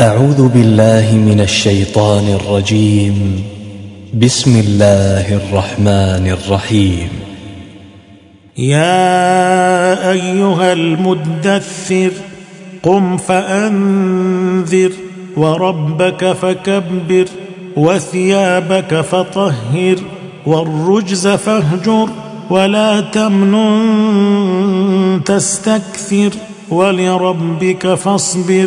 أعوذ بالله من الشيطان الرجيم. بسم الله الرحمن الرحيم. يا أيها المدثر قم فأنذر وربك فكبر وثيابك فطهر والرجز فاهجر ولا تمنن تستكثر ولربك فاصبر.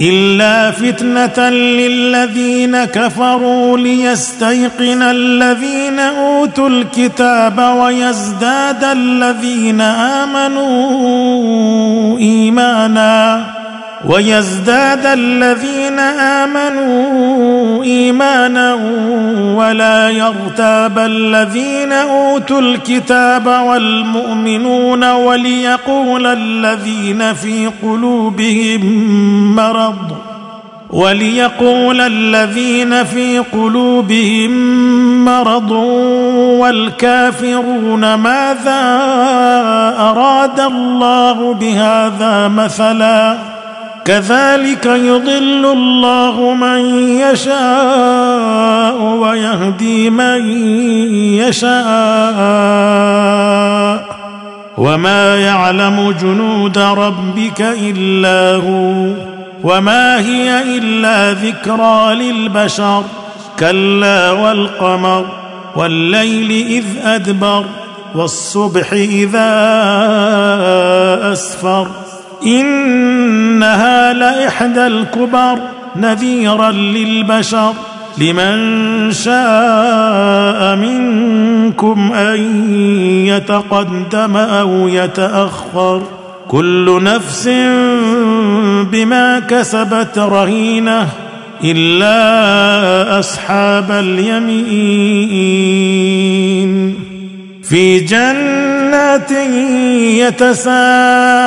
الا فتنه للذين كفروا ليستيقن الذين اوتوا الكتاب ويزداد الذين امنوا ايمانا ويزداد الذين آمنوا إيمانا ولا يرتاب الذين أوتوا الكتاب والمؤمنون وليقول الذين في قلوبهم مرض وليقول الذين في قلوبهم مرض والكافرون ماذا أراد الله بهذا مثلا كذلك يضل الله من يشاء ويهدي من يشاء. وما يعلم جنود ربك إلا هو وما هي إلا ذكرى للبشر. كلا والقمر والليل إذ أدبر والصبح إذا أسفر. انها لاحدى الكبر نذيرا للبشر لمن شاء منكم أن يتقدم أو يتأخر كل نفس بما كسبت رهينة إلا أصحاب اليمين في جنات يتساءلون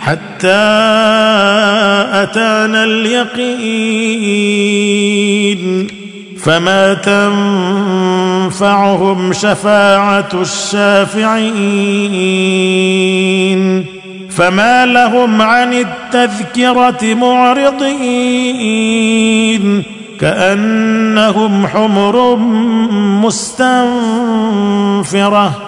حتى أتانا اليقين. فما تنفعهم شفاعة الشافعين. فما لهم عن التذكرة معرضين. كأنهم حمر مستنفرة.